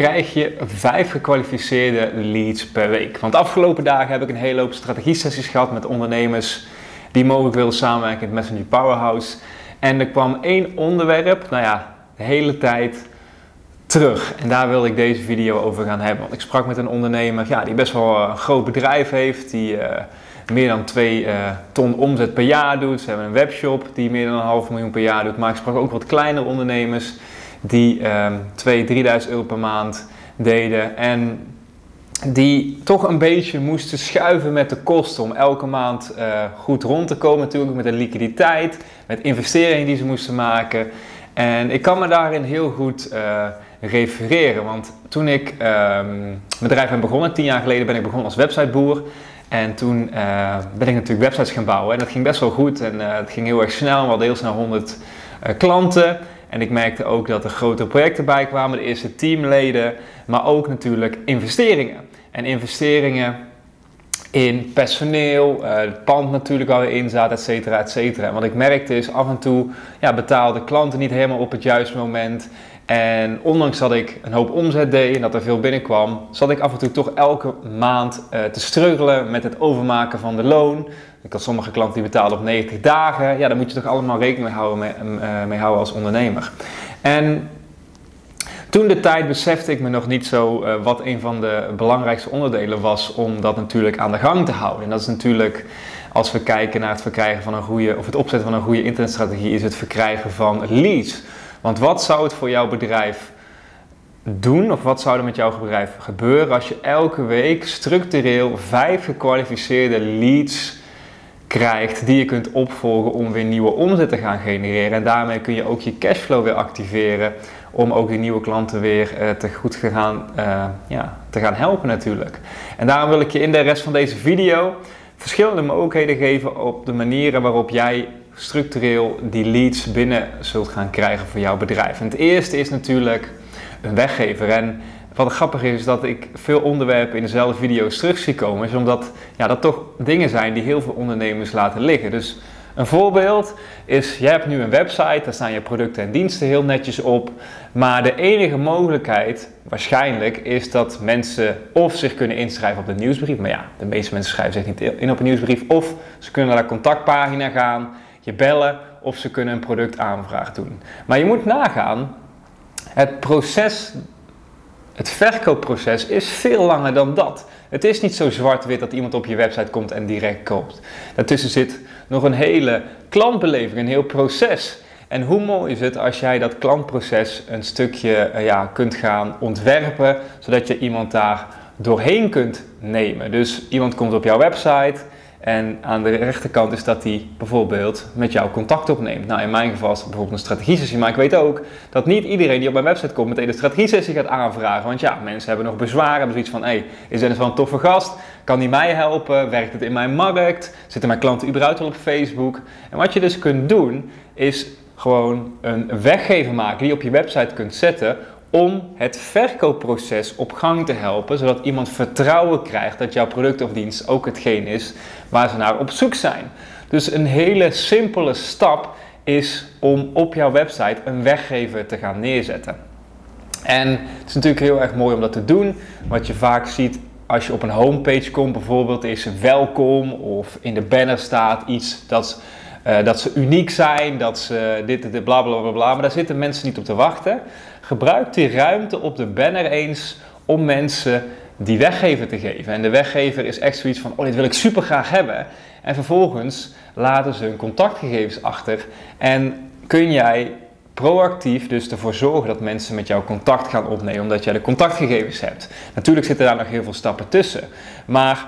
Krijg je vijf gekwalificeerde leads per week? Want de afgelopen dagen heb ik een hele hoop strategie-sessies gehad met ondernemers die mogelijk wilden samenwerken het Messenger Powerhouse. En er kwam één onderwerp, nou ja, de hele tijd terug. En daar wil ik deze video over gaan hebben. Want ik sprak met een ondernemer ja, die best wel een groot bedrijf heeft, die uh, meer dan 2 uh, ton omzet per jaar doet. Ze hebben een webshop die meer dan een half miljoen per jaar doet. Maar ik sprak ook wat kleinere ondernemers die um, 2.000, 3.000 euro per maand deden. En die toch een beetje moesten schuiven met de kosten om elke maand uh, goed rond te komen. Natuurlijk met de liquiditeit, met investeringen die ze moesten maken. En ik kan me daarin heel goed uh, refereren. Want toen ik mijn bedrijf ben begonnen, tien jaar geleden ben ik begonnen als websiteboer. En toen uh, ben ik natuurlijk websites gaan bouwen. En dat ging best wel goed en het ging heel erg snel. We hadden heel snel 100 klanten. En ik merkte ook dat er grotere projecten bij kwamen, de eerste teamleden, maar ook natuurlijk investeringen. En investeringen in personeel, uh, het pand natuurlijk waar we in zaten, et. En wat ik merkte is af en toe ja, betaalden klanten niet helemaal op het juiste moment. En ondanks dat ik een hoop omzet deed en dat er veel binnenkwam, zat ik af en toe toch elke maand uh, te struggelen met het overmaken van de loon. Ik had sommige klanten die betaalden op 90 dagen. Ja, daar moet je toch allemaal rekening mee houden, mee, uh, mee houden als ondernemer. En toen de tijd besefte ik me nog niet zo uh, wat een van de belangrijkste onderdelen was om dat natuurlijk aan de gang te houden. En dat is natuurlijk, als we kijken naar het verkrijgen van een goede, of het opzetten van een goede internetstrategie, is het verkrijgen van leads. Want wat zou het voor jouw bedrijf doen, of wat zou er met jouw bedrijf gebeuren als je elke week structureel vijf gekwalificeerde leads krijgt die je kunt opvolgen om weer nieuwe omzet te gaan genereren. En daarmee kun je ook je cashflow weer activeren om ook die nieuwe klanten weer uh, te goed gaan, uh, ja, te gaan helpen natuurlijk. En daarom wil ik je in de rest van deze video verschillende mogelijkheden geven op de manieren waarop jij structureel die leads binnen zult gaan krijgen voor jouw bedrijf. En het eerste is natuurlijk een weggever. En wat grappig is, is dat ik veel onderwerpen in dezelfde video's terug zie komen. Is omdat ja, dat toch dingen zijn die heel veel ondernemers laten liggen. Dus een voorbeeld is, jij hebt nu een website, daar staan je producten en diensten heel netjes op. Maar de enige mogelijkheid, waarschijnlijk, is dat mensen of zich kunnen inschrijven op de nieuwsbrief. Maar ja, de meeste mensen schrijven zich niet in op een nieuwsbrief. Of ze kunnen naar de contactpagina gaan, je bellen of ze kunnen een productaanvraag doen. Maar je moet nagaan, het proces het verkoopproces is veel langer dan dat. Het is niet zo zwart-wit dat iemand op je website komt en direct koopt. Daartussen zit nog een hele klantbeleving, een heel proces. En hoe mooi is het als jij dat klantproces een stukje uh, ja, kunt gaan ontwerpen, zodat je iemand daar doorheen kunt nemen. Dus iemand komt op jouw website, en aan de rechterkant is dat hij bijvoorbeeld met jou contact opneemt. Nou, in mijn geval is bijvoorbeeld een strategie-sessie. Maar ik weet ook dat niet iedereen die op mijn website komt meteen een strategie-sessie gaat aanvragen. Want ja, mensen hebben nog bezwaren. Hebben zoiets van, hé, hey, is Dennis wel een toffe gast? Kan die mij helpen? Werkt het in mijn markt? Zitten mijn klanten überhaupt wel op Facebook? En wat je dus kunt doen, is gewoon een weggever maken die je op je website kunt zetten om het verkoopproces op gang te helpen, zodat iemand vertrouwen krijgt dat jouw product of dienst ook hetgeen is waar ze naar op zoek zijn. Dus een hele simpele stap is om op jouw website een weggever te gaan neerzetten. En het is natuurlijk heel erg mooi om dat te doen. Wat je vaak ziet als je op een homepage komt, bijvoorbeeld, is welkom of in de banner staat iets dat, uh, dat ze uniek zijn, dat ze dit, dit, bla bla bla bla. Maar daar zitten mensen niet op te wachten. Gebruik die ruimte op de banner eens om mensen die weggever te geven. En de weggever is echt zoiets van, oh dit wil ik super graag hebben. En vervolgens laten ze hun contactgegevens achter en kun jij proactief dus ervoor zorgen dat mensen met jou contact gaan opnemen omdat jij de contactgegevens hebt. Natuurlijk zitten daar nog heel veel stappen tussen. Maar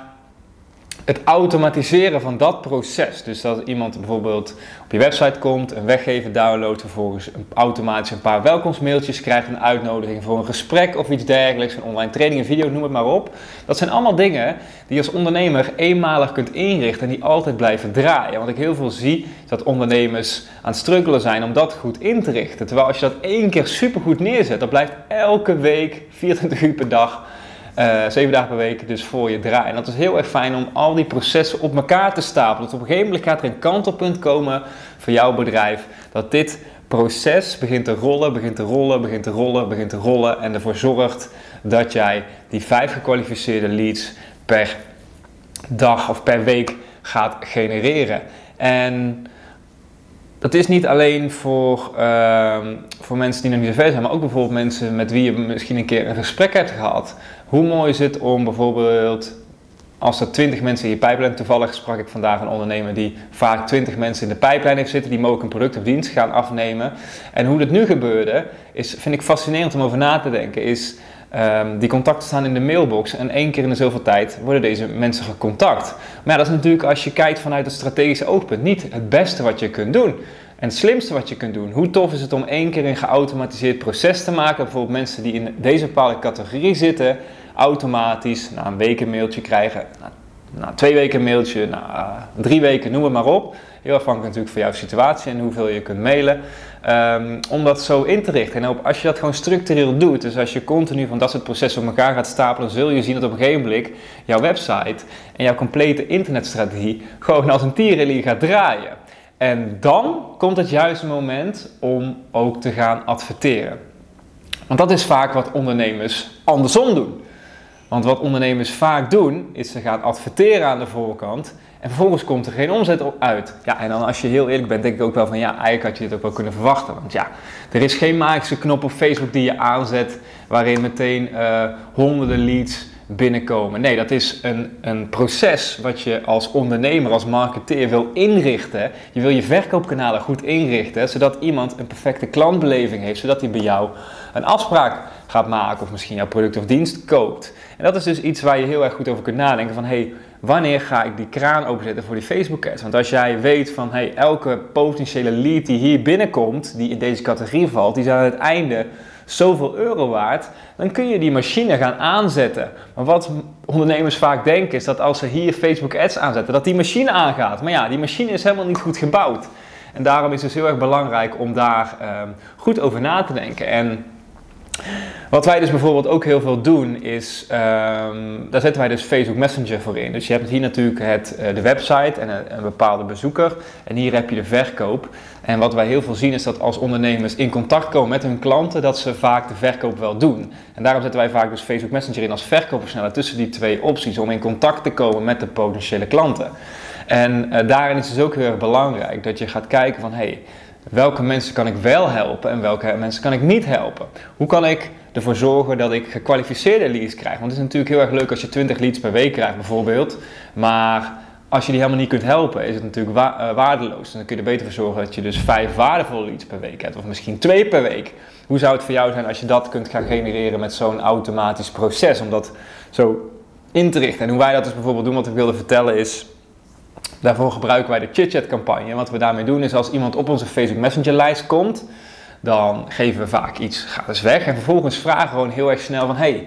het automatiseren van dat proces. Dus dat iemand bijvoorbeeld op je website komt, een weggever downloadt, vervolgens automatisch een paar welkomstmailtjes krijgt, een uitnodiging voor een gesprek of iets dergelijks, een online training, een video, noem het maar op. Dat zijn allemaal dingen die je als ondernemer eenmalig kunt inrichten en die altijd blijven draaien. Want ik heel veel zie dat ondernemers aan het struggelen zijn om dat goed in te richten. Terwijl als je dat één keer supergoed neerzet, dat blijft elke week, 24 uur per dag uh, zeven dagen per week dus voor je draaien. En dat is heel erg fijn om al die processen op elkaar te stapelen. Dat op een gegeven moment gaat er een kantelpunt komen voor jouw bedrijf. Dat dit proces begint te rollen, begint te rollen, begint te rollen, begint te rollen. En ervoor zorgt dat jij die vijf gekwalificeerde leads per dag of per week gaat genereren. En dat is niet alleen voor, uh, voor mensen die nog niet zo ver zijn, maar ook bijvoorbeeld mensen met wie je misschien een keer een gesprek hebt gehad. Hoe mooi is het om bijvoorbeeld, als er 20 mensen in je pijplijn, toevallig sprak ik vandaag een ondernemer die vaak 20 mensen in de pijplijn heeft zitten, die mogen een product of dienst gaan afnemen. En hoe dat nu gebeurde, is, vind ik fascinerend om over na te denken, is um, die contacten staan in de mailbox en één keer in de zoveel tijd worden deze mensen gecontact. Maar ja, dat is natuurlijk als je kijkt vanuit het strategische oogpunt niet het beste wat je kunt doen. En het slimste wat je kunt doen, hoe tof is het om één keer een geautomatiseerd proces te maken, bijvoorbeeld mensen die in deze bepaalde categorie zitten, automatisch na een week een mailtje krijgen, na, twee weken een mailtje, na drie weken, noem het maar op. Heel afhankelijk natuurlijk van jouw situatie en hoeveel je kunt mailen. Um, om dat zo in te richten. En als je dat gewoon structureel doet, dus als je continu van dat soort processen op elkaar gaat stapelen, zul je zien dat op een gegeven moment jouw website en jouw complete internetstrategie gewoon als een tierenlier gaat draaien. En dan komt het juiste moment om ook te gaan adverteren. Want dat is vaak wat ondernemers andersom doen. Want wat ondernemers vaak doen, is ze gaan adverteren aan de voorkant en vervolgens komt er geen omzet uit. Ja, en dan als je heel eerlijk bent, denk ik ook wel van ja, eigenlijk had je dit ook wel kunnen verwachten. Want ja, er is geen magische knop op Facebook die je aanzet waarin meteen uh, honderden leads binnenkomen. Nee, dat is een, een proces wat je als ondernemer, als marketeer wil inrichten. Je wil je verkoopkanalen goed inrichten, zodat iemand een perfecte klantbeleving heeft, zodat hij bij jou een afspraak gaat maken of misschien jouw product of dienst koopt. En dat is dus iets waar je heel erg goed over kunt nadenken van hey, wanneer ga ik die kraan openzetten voor die Facebook ads? Want als jij weet van hey, elke potentiële lead die hier binnenkomt, die in deze categorie valt, die is aan het einde zoveel euro waard, dan kun je die machine gaan aanzetten. Maar wat ondernemers vaak denken is dat als ze hier Facebook ads aanzetten, dat die machine aangaat. Maar ja, die machine is helemaal niet goed gebouwd. En daarom is het dus heel erg belangrijk om daar um, goed over na te denken. En wat wij dus bijvoorbeeld ook heel veel doen is, um, daar zetten wij dus Facebook Messenger voor in. Dus je hebt hier natuurlijk het, uh, de website en een, bepaalde bezoeker en hier heb je de verkoop. En wat wij heel veel zien is dat als ondernemers in contact komen met hun klanten, dat ze vaak de verkoop wel doen. En daarom zetten wij vaak dus Facebook Messenger in als verkoopversneller tussen die twee opties om in contact te komen met de potentiële klanten. En uh, daarin is het dus ook heel erg belangrijk dat je gaat kijken van hey, welke mensen kan ik wel helpen en welke mensen kan ik niet helpen? Hoe kan ik ervoor zorgen dat ik gekwalificeerde leads krijg? Want het is natuurlijk heel erg leuk als je 20 leads per week krijgt bijvoorbeeld, maar als je die helemaal niet kunt helpen, is het natuurlijk uh, waardeloos. En dan kun je er beter voor zorgen dat je dus vijf waardevolle leads per week hebt, of misschien twee per week. Hoe zou het voor jou zijn als je dat kunt gaan genereren met zo'n automatisch proces, om dat zo in te richten? En hoe wij dat dus bijvoorbeeld doen, wat ik wilde vertellen is, Daarvoor gebruiken wij de ChitChat campagne. En wat we daarmee doen is als iemand op onze Facebook Messenger lijst komt, dan geven we vaak iets gratis weg. En vervolgens vragen we gewoon heel erg snel van, hey,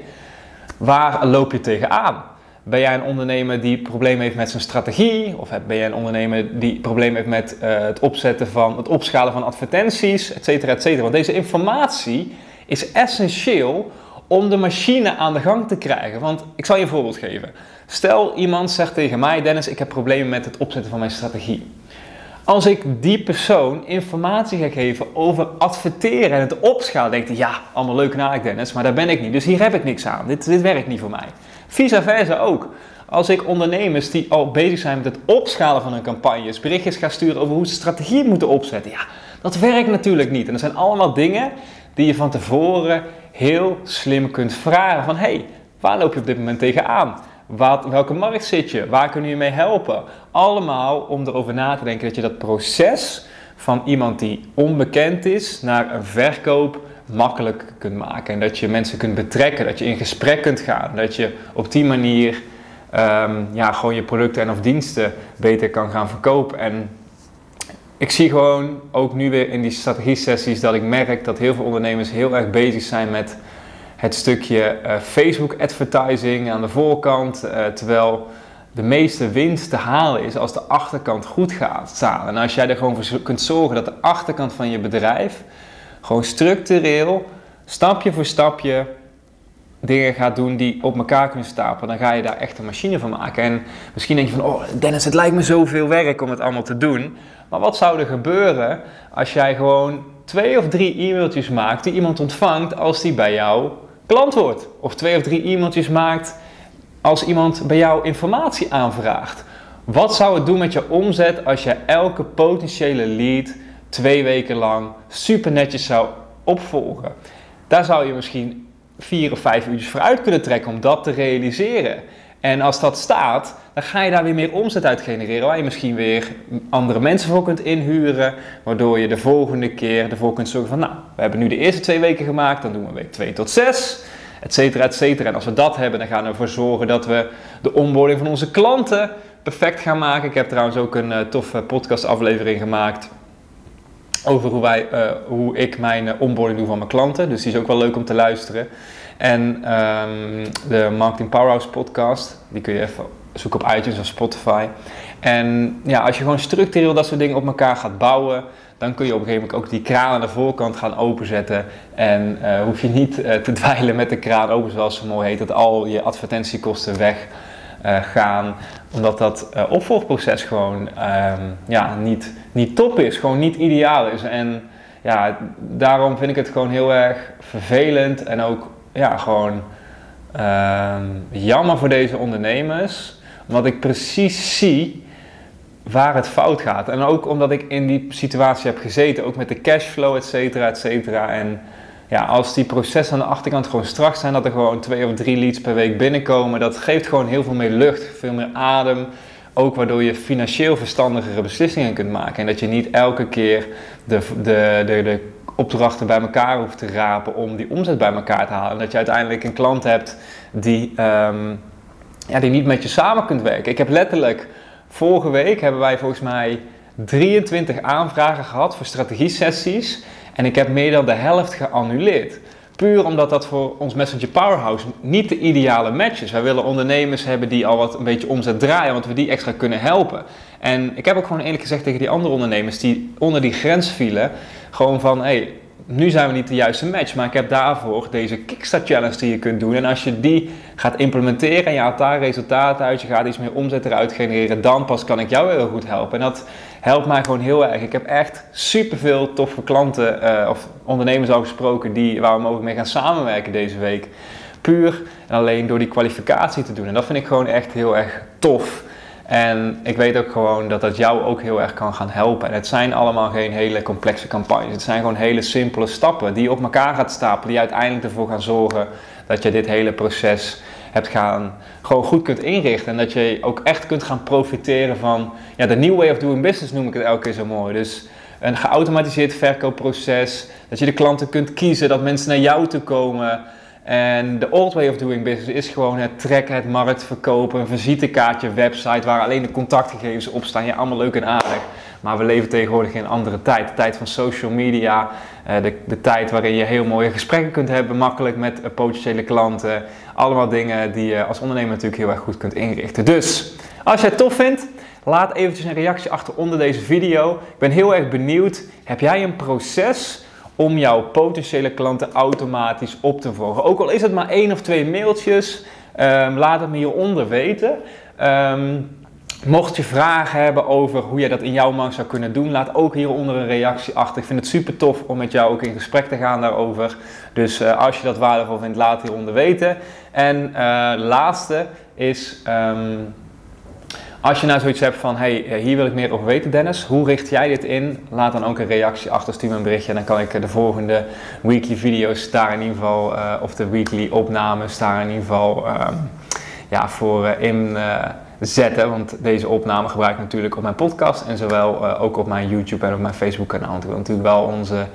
waar loop je tegenaan? Ben jij een ondernemer die problemen heeft met zijn strategie? Of ben jij een ondernemer die problemen heeft met uh, het opzetten van, het opschalen van advertenties, et cetera, et cetera? Want deze informatie is essentieel om de machine aan de gang te krijgen. Want ik zal je een voorbeeld geven. Stel iemand zegt tegen mij, Dennis, ik heb problemen met het opzetten van mijn strategie. Als ik die persoon informatie ga geven over adverteren en het opschalen, denkt hij, ja, allemaal leuk ik Dennis, maar daar ben ik niet. Dus hier heb ik niks aan. Dit, dit werkt niet voor mij. Vice versa ook. Als ik ondernemers die al bezig zijn met het opschalen van hun campagnes, berichtjes ga sturen over hoe ze strategie moeten opzetten, ja, dat werkt natuurlijk niet. En er zijn allemaal dingen die je van tevoren heel slim kunt vragen van, hey, waar loop je op dit moment tegenaan? Wat, welke markt zit je? Waar kunnen je mee helpen? Allemaal om erover na te denken dat je dat proces van iemand die onbekend is naar een verkoop makkelijk kunt maken. En dat je mensen kunt betrekken, dat je in gesprek kunt gaan, dat je op die manier ehm, ja, gewoon je producten en of diensten beter kan gaan verkopen. En ik zie gewoon ook nu weer in die strategie-sessies dat ik merk dat heel veel ondernemers heel erg bezig zijn met het stukje uh, Facebook advertising aan de voorkant, uh, terwijl de meeste winst te halen is als de achterkant goed gaat staan. En als jij er gewoon voor kunt zorgen dat de achterkant van je bedrijf gewoon structureel, stapje voor stapje, dingen gaat doen die op elkaar kunnen stapelen, dan ga je daar echt een machine van maken. En misschien denk je van, oh Dennis, het lijkt me zoveel werk om het allemaal te doen. Maar wat zou er gebeuren als jij gewoon twee of drie e-mailtjes maakt die iemand ontvangt als die bij jou klant wordt? Of twee of drie e-mailtjes maakt als iemand bij jou informatie aanvraagt. Wat zou het doen met je omzet als je elke potentiële lead twee weken lang super netjes zou opvolgen? Daar zou je misschien vier of vijf uurtjes voor uit kunnen trekken om dat te realiseren. En als dat staat, dan ga je daar weer meer omzet uit genereren. Waar je misschien weer andere mensen voor kunt inhuren. Waardoor je de volgende keer ervoor kunt zorgen van, nou, we hebben nu de eerste twee weken gemaakt, dan doen we week 2 tot 6 et cetera, et cetera. En als we dat hebben, dan gaan we ervoor zorgen dat we de onboarding van onze klanten perfect gaan maken. Ik heb trouwens ook een uh, toffe podcastaflevering gemaakt over hoe, wij, uh, hoe ik mijn uh, onboarding doe van mijn klanten. Dus die is ook wel leuk om te luisteren. En um, de Marketing Powerhouse podcast, die kun je even zoeken op iTunes of Spotify. En ja, als je gewoon structureel dat soort dingen op elkaar gaat bouwen, dan kun je op een gegeven moment ook die kraan aan de voorkant gaan openzetten. En uh, hoef je niet te dweilen met de kraan open, zoals ze mooi heet, dat al je advertentiekosten weg uh, gaan. Omdat dat opvolgproces gewoon um, ja, niet, niet top is, gewoon niet ideaal is. En ja, daarom vind ik het gewoon heel erg vervelend en ook ja, gewoon um, jammer voor deze ondernemers. Omdat ik precies zie waar het fout gaat. En ook omdat ik in die situatie heb gezeten, ook met de cashflow, et cetera, et cetera. En ja, als die processen aan de achterkant gewoon strak zijn, dat er gewoon twee of drie leads per week binnenkomen, dat geeft gewoon heel veel meer lucht, veel meer adem. Ook waardoor je financieel verstandigere beslissingen kunt maken. En dat je niet elke keer de, de, de, de opdrachten bij elkaar hoeft te rapen om die omzet bij elkaar te halen. En dat je uiteindelijk een klant hebt die, um, ja, die niet met je samen kunt werken. Ik heb letterlijk Vorige week hebben wij volgens mij 23 aanvragen gehad voor strategie-sessies. En ik heb meer dan de helft geannuleerd. Puur omdat dat voor ons Messenger Powerhouse niet de ideale match is. Wij willen ondernemers hebben die al wat een beetje omzet draaien, want we die extra kunnen helpen. En ik heb ook gewoon eerlijk gezegd tegen die andere ondernemers die onder die grens vielen, gewoon van, hey, nu zijn we niet de juiste match, maar ik heb daarvoor deze Kickstart Challenge die je kunt doen. En als je die gaat implementeren en je haalt daar resultaten uit, je gaat iets meer omzet eruit genereren, dan pas kan ik jou heel goed helpen. En dat helpt mij gewoon heel erg. Ik heb echt superveel toffe klanten uh, of ondernemers al gesproken die, waar we mogelijk mee gaan samenwerken deze week. Puur en alleen door die kwalificatie te doen. En dat vind ik gewoon echt heel erg tof. En ik weet ook gewoon dat dat jou ook heel erg kan gaan helpen. En het zijn allemaal geen hele complexe campagnes. Het zijn gewoon hele simpele stappen die je op elkaar gaat stapelen. Die uiteindelijk ervoor gaan zorgen dat je dit hele proces hebt gaan, gewoon goed kunt inrichten. En dat je ook echt kunt gaan profiteren van ja, de new way of doing business noem ik het elke keer zo mooi. Dus een geautomatiseerd verkoopproces. Dat je de klanten kunt kiezen, dat mensen naar jou toe komen. En de old way of doing business is gewoon het trekken, het markt verkopen, een visitekaartje, website waar alleen de contactgegevens op staan. Ja, allemaal leuk en aardig. Maar we leven tegenwoordig in een andere tijd. De tijd van social media, eh, de, de tijd waarin je heel mooie gesprekken kunt hebben, makkelijk met eh, potentiële klanten. Allemaal dingen die je als ondernemer natuurlijk heel erg goed kunt inrichten. Dus, als jij het tof vindt, laat eventjes een reactie achter onder deze video. Ik ben heel erg benieuwd, heb jij een proces om jouw potentiële klanten automatisch op te volgen. Ook al is het maar één of twee mailtjes, um, laat het me hieronder weten. Um, mocht je vragen hebben over hoe jij dat in jouw markt zou kunnen doen, laat ook hieronder een reactie achter. Ik vind het super tof om met jou ook in gesprek te gaan daarover. Dus uh, als je dat waardevol vindt, laat hieronder weten. En uh, laatste is. Um, als je nou zoiets hebt van, hey, eh, hier wil ik meer over weten Dennis, hoe richt jij dit in? Laat dan ook een reactie achter, stuur me een berichtje en dan kan ik eh, de volgende weekly video's daar in ieder geval, uh, of de weekly opnames daar in ieder geval um, ja, voor uh, in zetten. Want deze opname gebruik ik natuurlijk op mijn podcast en zowel ook op mijn YouTube en op mijn Facebook kanaal. Want ik wil natuurlijk wel onze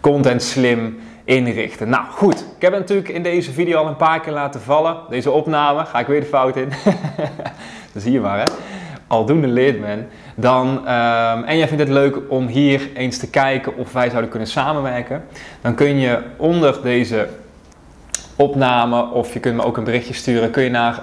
content slim inrichten. Nou goed, ik heb natuurlijk in deze video al een paar keer laten vallen. Deze opname, ga ik weer de fout in. Dat zie je maar hè. Aldoende leert men. Dan, ehm, en jij vindt het leuk om hier eens te kijken of wij zouden kunnen samenwerken. Dan kun je onder deze opname of je kunt me ook een berichtje sturen. Kun je naar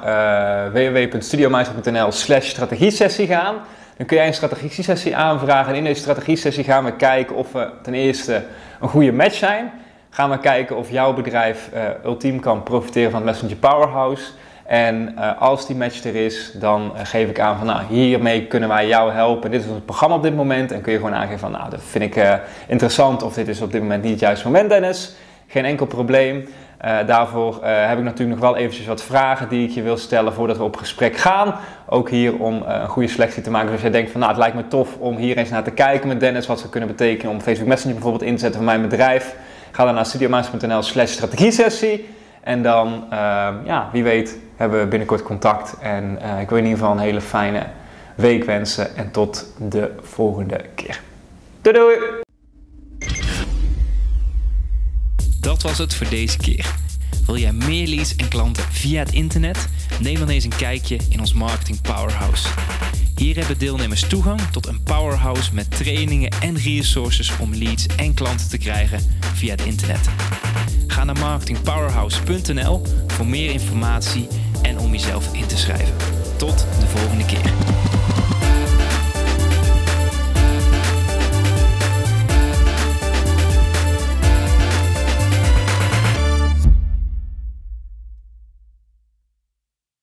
uh, www.studiomeister.nl slash strategiesessie gaan. Dan kun jij een strategiesessie aanvragen. En in deze strategiesessie gaan we kijken of we ten eerste een goede match zijn. Gaan we kijken of jouw bedrijf uh, ultiem kan profiteren van het Messenger Powerhouse. En uh, als die match er is, dan uh, geef ik aan van nou, hiermee kunnen wij jou helpen. Dit is ons programma op dit moment. En kun je gewoon aangeven van nou, dat vind ik interessant of dit is op dit moment niet het juiste moment Dennis. Geen enkel probleem. daarvoor heb ik natuurlijk nog wel eventjes wat vragen die ik je wil stellen voordat we op gesprek gaan. Ook hier om een goede selectie te maken. Dus als jij denkt van nou, het lijkt me tof om hier eens naar te kijken met Dennis. Wat ze kunnen betekenen om Facebook Messenger bijvoorbeeld in te zetten voor mijn bedrijf. Ga dan naar studiomaas.nl slash strategiesessie. En dan, ja, wie weet hebben we binnenkort contact. En uh, ik wil in ieder geval een hele fijne week wensen. En tot de volgende keer. Doei doei! Dat was het voor deze keer. Wil jij meer leads en klanten via het internet? Neem dan eens een kijkje in ons Marketing Powerhouse. Hier hebben deelnemers toegang tot een powerhouse met trainingen en resources om leads en klanten te krijgen via het internet. Ga naar marketingpowerhouse.nl voor meer informatie en om jezelf in te schrijven. Tot de volgende keer.